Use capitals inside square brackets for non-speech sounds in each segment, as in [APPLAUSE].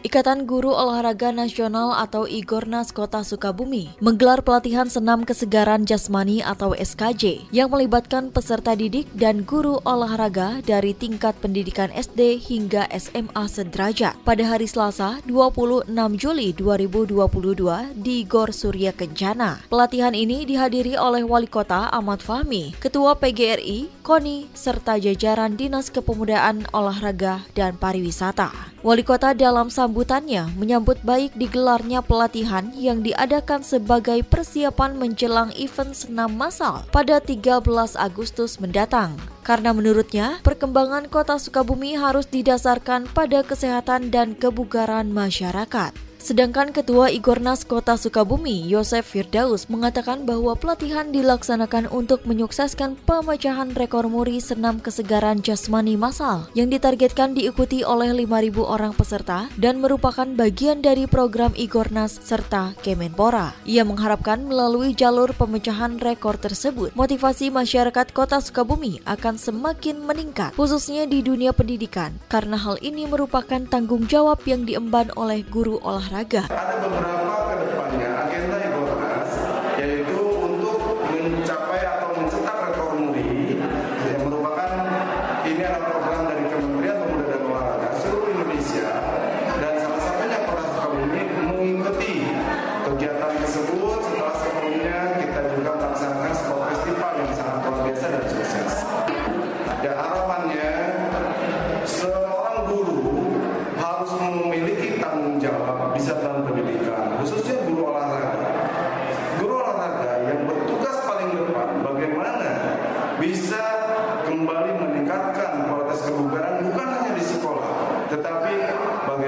Ikatan Guru Olahraga Nasional atau Igornas Kota Sukabumi menggelar pelatihan senam kesegaran jasmani atau SKJ yang melibatkan peserta didik dan guru olahraga dari tingkat pendidikan SD hingga SMA sederajat pada hari Selasa 26 Juli 2022 di Gor Surya Kencana. Pelatihan ini dihadiri oleh Wali Kota Ahmad Fahmi, Ketua PGRI, KONI, serta jajaran Dinas Kepemudaan Olahraga dan Pariwisata. Wali Kota dalam sambutannya menyambut baik digelarnya pelatihan yang diadakan sebagai persiapan menjelang event senam massal pada 13 Agustus mendatang. Karena menurutnya, perkembangan kota Sukabumi harus didasarkan pada kesehatan dan kebugaran masyarakat. Sedangkan Ketua Igornas Kota Sukabumi, Yosef Firdaus, mengatakan bahwa pelatihan dilaksanakan untuk menyukseskan pemecahan rekor muri senam kesegaran jasmani massal yang ditargetkan diikuti oleh 5.000 orang peserta dan merupakan bagian dari program Igornas serta Kemenpora. Ia mengharapkan melalui jalur pemecahan rekor tersebut, motivasi masyarakat Kota Sukabumi akan semakin meningkat, khususnya di dunia pendidikan, karena hal ini merupakan tanggung jawab yang diemban oleh guru olahraga olahraga. Ada beberapa ke depannya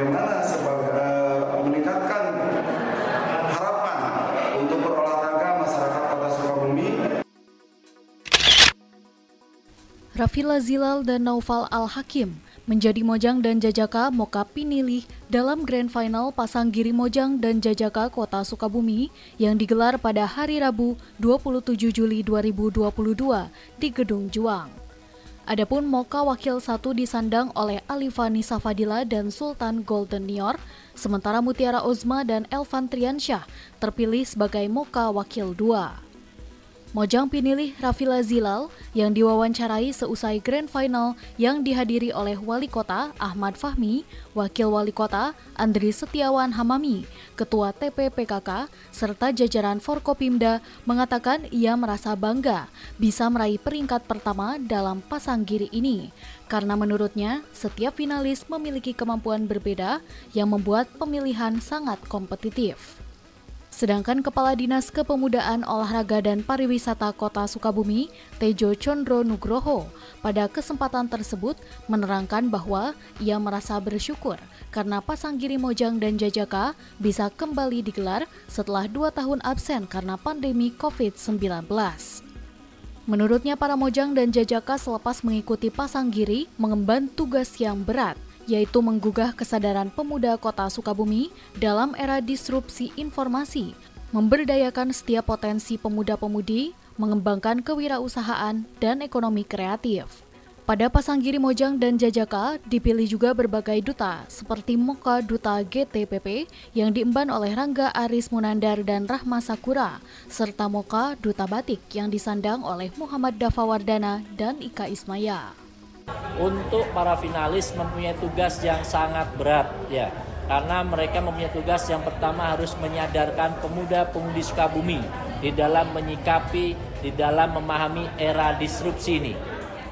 bagaimana sebagai uh, meningkatkan harapan untuk berolahraga masyarakat Kota Sukabumi Rafila Zilal dan Naufal Al-Hakim menjadi Mojang dan Jajaka Moka Pinilih dalam Grand Final Pasang Giri Mojang dan Jajaka Kota Sukabumi yang digelar pada hari Rabu 27 Juli 2022 di Gedung Juang. Adapun Moka Wakil 1 disandang oleh Alifani Safadila dan Sultan Golden Nior, sementara Mutiara Uzma dan Elvan Triansyah terpilih sebagai Moka Wakil 2. Mojang pinilih Rafila Zilal yang diwawancarai seusai Grand Final yang dihadiri oleh Wali Kota Ahmad Fahmi, Wakil Wali Kota Andri Setiawan Hamami, Ketua TPPKK, serta jajaran Forkopimda mengatakan ia merasa bangga bisa meraih peringkat pertama dalam pasang giri ini. Karena menurutnya, setiap finalis memiliki kemampuan berbeda yang membuat pemilihan sangat kompetitif. Sedangkan Kepala Dinas Kepemudaan Olahraga dan Pariwisata Kota Sukabumi, Tejo Chondro Nugroho, pada kesempatan tersebut menerangkan bahwa ia merasa bersyukur karena pasang Giri Mojang dan Jajaka bisa kembali digelar setelah dua tahun absen karena pandemi COVID-19. Menurutnya para Mojang dan Jajaka selepas mengikuti pasang Giri mengemban tugas yang berat – yaitu menggugah kesadaran pemuda kota Sukabumi dalam era disrupsi informasi, memberdayakan setiap potensi pemuda-pemudi, mengembangkan kewirausahaan dan ekonomi kreatif. Pada Pasanggiri Mojang dan Jajaka dipilih juga berbagai duta seperti Moka Duta GTPP yang diemban oleh Rangga Aris Munandar dan Rahma Sakura, serta Moka Duta Batik yang disandang oleh Muhammad Dafawardana dan Ika Ismaya untuk para finalis mempunyai tugas yang sangat berat ya karena mereka mempunyai tugas yang pertama harus menyadarkan pemuda-pemudi Sukabumi di dalam menyikapi di dalam memahami era disrupsi ini.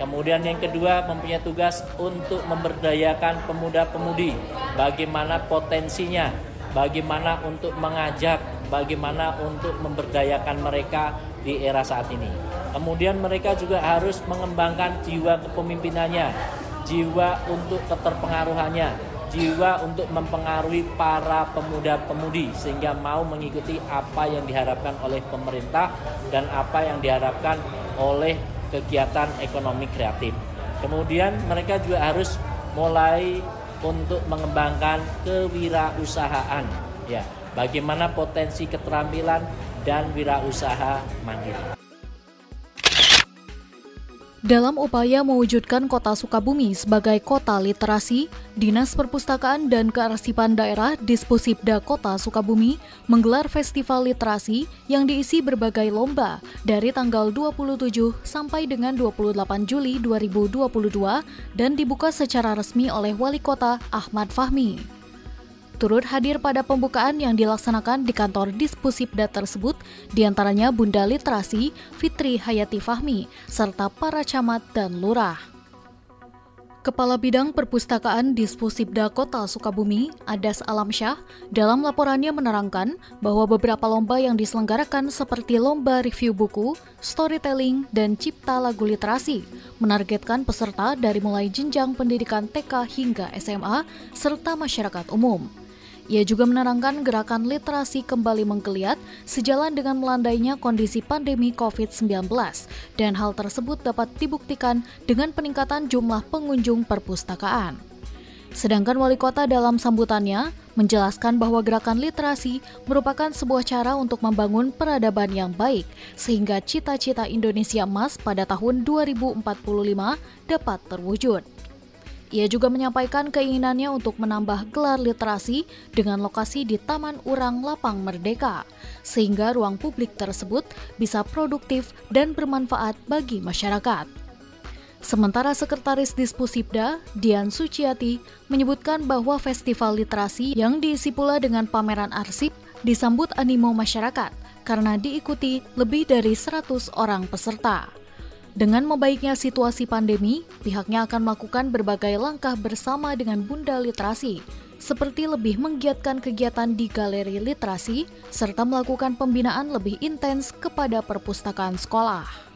Kemudian yang kedua mempunyai tugas untuk memberdayakan pemuda-pemudi bagaimana potensinya, bagaimana untuk mengajak, bagaimana untuk memberdayakan mereka di era saat ini. Kemudian mereka juga harus mengembangkan jiwa kepemimpinannya, jiwa untuk keterpengaruhannya, jiwa untuk mempengaruhi para pemuda-pemudi sehingga mau mengikuti apa yang diharapkan oleh pemerintah dan apa yang diharapkan oleh kegiatan ekonomi kreatif. Kemudian mereka juga harus mulai untuk mengembangkan kewirausahaan ya bagaimana potensi keterampilan dan wirausaha mandiri dalam upaya mewujudkan kota Sukabumi sebagai kota literasi, Dinas Perpustakaan dan Kearsipan Daerah Disposibda Kota Sukabumi menggelar festival literasi yang diisi berbagai lomba dari tanggal 27 sampai dengan 28 Juli 2022 dan dibuka secara resmi oleh Wali Kota Ahmad Fahmi turut hadir pada pembukaan yang dilaksanakan di kantor Dispusipda tersebut, di antaranya Bunda Literasi, Fitri Hayati Fahmi, serta para camat dan lurah. Kepala Bidang Perpustakaan Dispusibda Kota Sukabumi, Adas Alamsyah, dalam laporannya menerangkan bahwa beberapa lomba yang diselenggarakan seperti lomba review buku, storytelling, dan cipta lagu literasi, menargetkan peserta dari mulai jenjang pendidikan TK hingga SMA, serta masyarakat umum. Ia juga menerangkan gerakan literasi kembali menggeliat sejalan dengan melandainya kondisi pandemi COVID-19 dan hal tersebut dapat dibuktikan dengan peningkatan jumlah pengunjung perpustakaan. Sedangkan wali kota dalam sambutannya menjelaskan bahwa gerakan literasi merupakan sebuah cara untuk membangun peradaban yang baik sehingga cita-cita Indonesia emas pada tahun 2045 dapat terwujud. Ia juga menyampaikan keinginannya untuk menambah gelar literasi dengan lokasi di Taman Urang Lapang Merdeka, sehingga ruang publik tersebut bisa produktif dan bermanfaat bagi masyarakat. Sementara Sekretaris Dispusibda, Dian Suciati, menyebutkan bahwa festival literasi yang diisi pula dengan pameran arsip disambut animo masyarakat karena diikuti lebih dari 100 orang peserta. Dengan membaiknya situasi pandemi, pihaknya akan melakukan berbagai langkah bersama dengan Bunda Literasi, seperti lebih menggiatkan kegiatan di galeri literasi, serta melakukan pembinaan lebih intens kepada perpustakaan sekolah.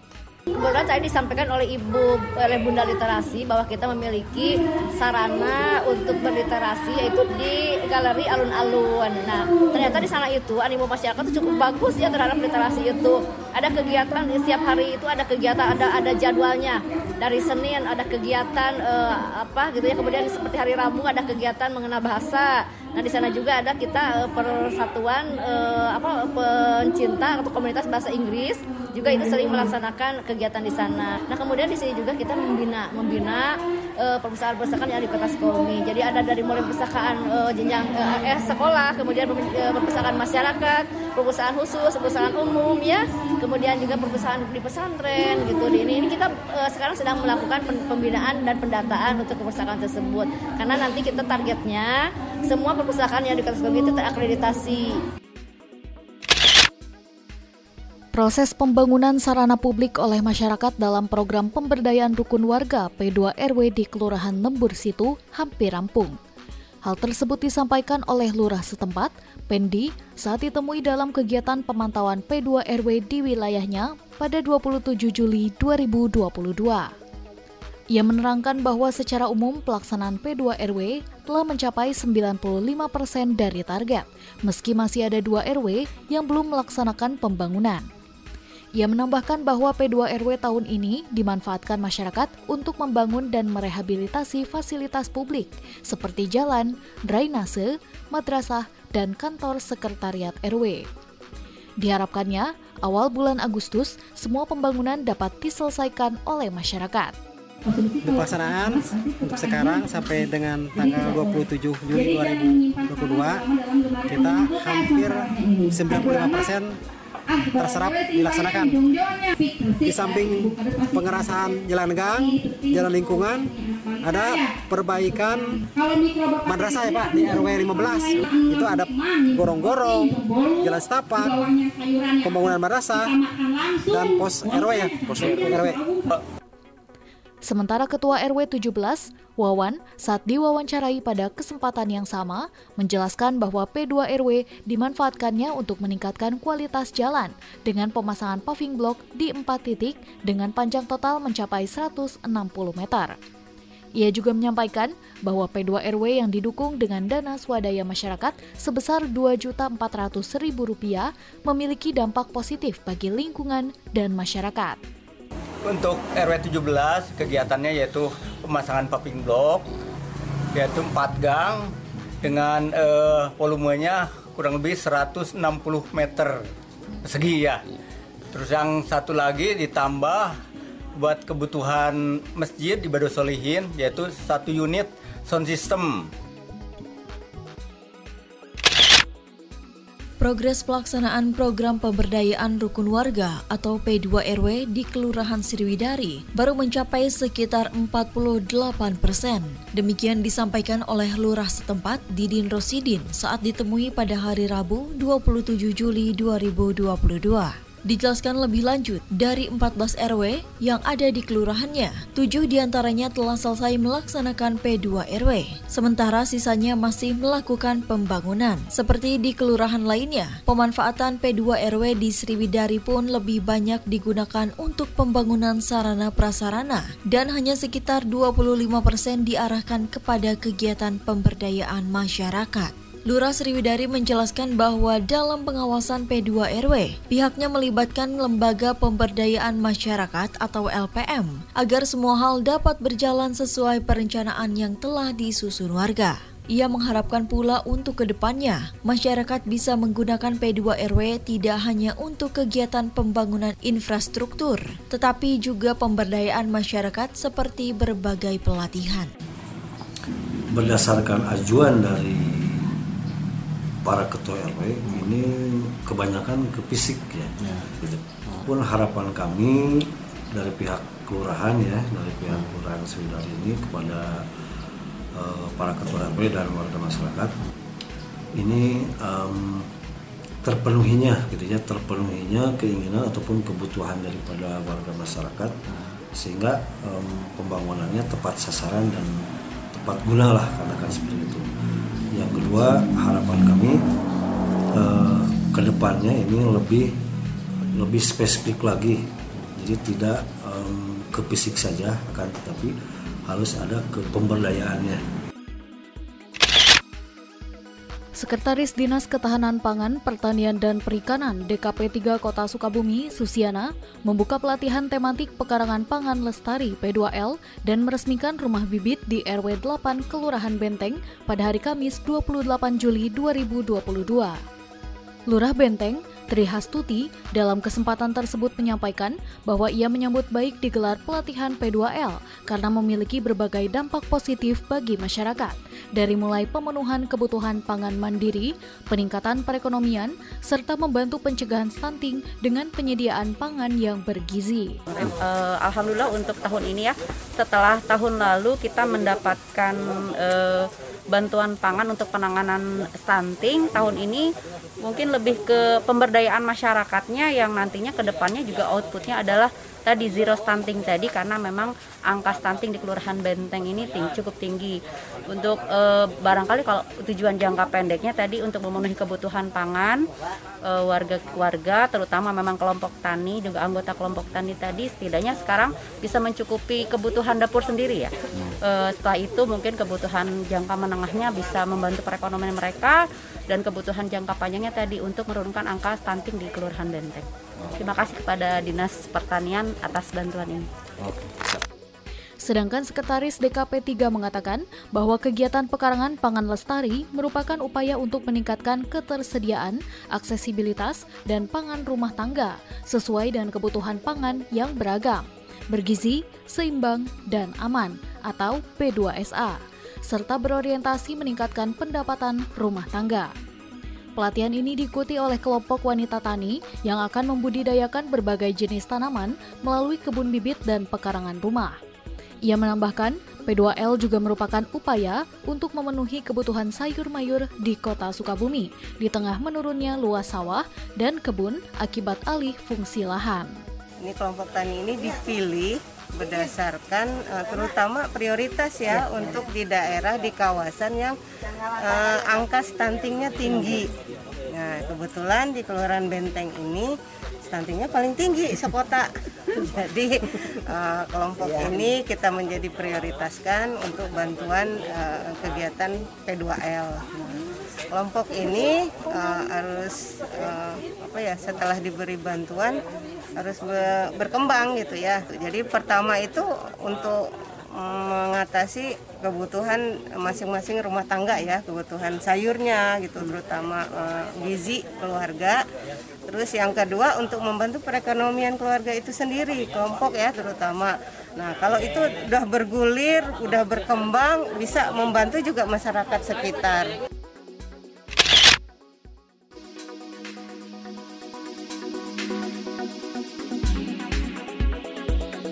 Kemudian tadi disampaikan oleh Ibu oleh Bunda Literasi bahwa kita memiliki sarana untuk berliterasi yaitu di Galeri Alun-Alun. Nah, ternyata di sana itu animo masyarakat itu cukup bagus ya terhadap literasi itu. Ada kegiatan setiap hari itu ada kegiatan ada ada jadwalnya. Dari Senin ada kegiatan uh, apa gitu ya. Kemudian seperti hari Rabu ada kegiatan mengenal bahasa. Nah, di sana juga ada kita uh, persatuan uh, apa pencinta atau komunitas bahasa Inggris juga itu sering melaksanakan kegiatan di sana. Nah kemudian di sini juga kita membina membina uh, perpustakaan-perpustakaan yang di kota Sukabumi. Jadi ada dari mulai perpustakaan uh, jenjang uh, eh, sekolah, kemudian perpustakaan masyarakat, perpustakaan khusus, perpustakaan umum ya, kemudian juga perpustakaan di pesantren gitu. Di ini, ini kita uh, sekarang sedang melakukan pembinaan dan pendataan untuk perpustakaan tersebut. Karena nanti kita targetnya semua perpustakaan yang di kota Sukabumi itu terakreditasi. Proses pembangunan sarana publik oleh masyarakat dalam program pemberdayaan rukun warga P2 RW di Kelurahan Lembur Situ hampir rampung. Hal tersebut disampaikan oleh lurah setempat, Pendi, saat ditemui dalam kegiatan pemantauan P2 RW di wilayahnya pada 27 Juli 2022. Ia menerangkan bahwa secara umum pelaksanaan P2 RW telah mencapai 95% persen dari target, meski masih ada dua RW yang belum melaksanakan pembangunan. Ia menambahkan bahwa P2 RW tahun ini dimanfaatkan masyarakat untuk membangun dan merehabilitasi fasilitas publik seperti jalan, drainase, madrasah, dan kantor sekretariat RW. Diharapkannya, awal bulan Agustus, semua pembangunan dapat diselesaikan oleh masyarakat. Pelaksanaan untuk sekarang sampai dengan tanggal 27 Juli 2022 kita hampir 95 persen terserap dilaksanakan. Di samping pengerasan jalan gang, jalan lingkungan, ada perbaikan madrasah ya Pak di RW 15. Itu ada gorong-gorong, jalan setapak, pembangunan madrasah, dan pos RW ya, pos RW. Sementara Ketua RW 17, Wawan, saat diwawancarai pada kesempatan yang sama, menjelaskan bahwa P2 RW dimanfaatkannya untuk meningkatkan kualitas jalan dengan pemasangan paving block di empat titik dengan panjang total mencapai 160 meter. Ia juga menyampaikan bahwa P2RW yang didukung dengan dana swadaya masyarakat sebesar Rp2.400.000 memiliki dampak positif bagi lingkungan dan masyarakat. Untuk RW 17 kegiatannya yaitu pemasangan paving block yaitu 4 gang dengan uh, volumenya kurang lebih 160 meter persegi ya. Terus yang satu lagi ditambah buat kebutuhan masjid di Bado Solihin yaitu satu unit sound system. Progres pelaksanaan program pemberdayaan rukun warga atau P2RW di Kelurahan Sriwidari baru mencapai sekitar 48 persen. Demikian disampaikan oleh lurah setempat Didin Rosidin saat ditemui pada hari Rabu 27 Juli 2022. Dijelaskan lebih lanjut, dari 14 RW yang ada di kelurahannya, 7 di antaranya telah selesai melaksanakan P2 RW, sementara sisanya masih melakukan pembangunan. Seperti di kelurahan lainnya, pemanfaatan P2 RW di Sriwidari pun lebih banyak digunakan untuk pembangunan sarana prasarana dan hanya sekitar 25% diarahkan kepada kegiatan pemberdayaan masyarakat. Lurah Sriwidari menjelaskan bahwa dalam pengawasan P2RW, pihaknya melibatkan Lembaga Pemberdayaan Masyarakat atau LPM agar semua hal dapat berjalan sesuai perencanaan yang telah disusun warga. Ia mengharapkan pula untuk ke depannya, masyarakat bisa menggunakan P2RW tidak hanya untuk kegiatan pembangunan infrastruktur, tetapi juga pemberdayaan masyarakat seperti berbagai pelatihan. Berdasarkan ajuan dari para ketua RW ini kebanyakan ke fisik ya. ya. Gitu. Pun harapan kami dari pihak kelurahan ya, dari pihak kelurahan Sudari ini kepada uh, para ketua RW dan warga masyarakat ini um, terpenuhinya gitu ya, terpenuhinya keinginan ataupun kebutuhan daripada warga masyarakat sehingga um, pembangunannya tepat sasaran dan tepat guna lah katakan seperti itu yang kedua harapan kami eh, ke depannya ini lebih lebih spesifik lagi. Jadi tidak um, ke fisik saja kan? Tapi harus ada ke pemberdayaannya Sekretaris Dinas Ketahanan Pangan, Pertanian dan Perikanan DKP 3 Kota Sukabumi, Susiana, membuka pelatihan tematik pekarangan pangan lestari P2L dan meresmikan rumah bibit di RW 8 Kelurahan Benteng pada hari Kamis 28 Juli 2022. Lurah Benteng Tri Hastuti dalam kesempatan tersebut menyampaikan bahwa ia menyambut baik digelar pelatihan P2L karena memiliki berbagai dampak positif bagi masyarakat, dari mulai pemenuhan kebutuhan pangan mandiri, peningkatan perekonomian, serta membantu pencegahan stunting dengan penyediaan pangan yang bergizi. Uh, Alhamdulillah untuk tahun ini ya, setelah tahun lalu kita mendapatkan uh, bantuan pangan untuk penanganan stunting tahun ini mungkin lebih ke pemberdayaan masyarakatnya yang nantinya ke depannya juga outputnya adalah tadi zero stunting tadi karena memang angka stunting di Kelurahan Benteng ini ting cukup tinggi. Untuk e, barangkali kalau tujuan jangka pendeknya tadi untuk memenuhi kebutuhan pangan warga-warga terutama memang kelompok tani juga anggota kelompok tani tadi setidaknya sekarang bisa mencukupi kebutuhan dapur sendiri ya. E, setelah itu mungkin kebutuhan jangka menengahnya bisa membantu perekonomian mereka dan kebutuhan jangka panjangnya tadi untuk menurunkan angka stunting di Kelurahan Benteng. Terima kasih kepada Dinas Pertanian atas bantuan ini. Sedangkan Sekretaris DKP 3 mengatakan bahwa kegiatan pekarangan pangan lestari merupakan upaya untuk meningkatkan ketersediaan, aksesibilitas, dan pangan rumah tangga sesuai dengan kebutuhan pangan yang beragam, bergizi, seimbang, dan aman atau P2SA, serta berorientasi meningkatkan pendapatan rumah tangga. Pelatihan ini diikuti oleh kelompok wanita tani yang akan membudidayakan berbagai jenis tanaman melalui kebun bibit dan pekarangan rumah. Ia menambahkan, P2L juga merupakan upaya untuk memenuhi kebutuhan sayur mayur di kota Sukabumi di tengah menurunnya luas sawah dan kebun akibat alih fungsi lahan. Ini kelompok tani ini dipilih berdasarkan uh, terutama prioritas ya untuk di daerah di kawasan yang uh, angka stuntingnya tinggi. Nah kebetulan di Kelurahan Benteng ini stuntingnya paling tinggi sekota. [LAUGHS] Jadi uh, kelompok ya. ini kita menjadi prioritaskan untuk bantuan uh, kegiatan P2L. kelompok ini uh, harus uh, apa ya setelah diberi bantuan harus berkembang gitu ya. Jadi pertama itu untuk mengatasi kebutuhan masing-masing rumah tangga ya kebutuhan sayurnya gitu terutama uh, gizi keluarga. Terus yang kedua untuk membantu perekonomian keluarga itu sendiri kelompok ya terutama. Nah kalau itu udah bergulir udah berkembang bisa membantu juga masyarakat sekitar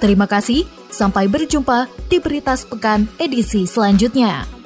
Terima kasih, sampai berjumpa di Berita Sepekan edisi selanjutnya.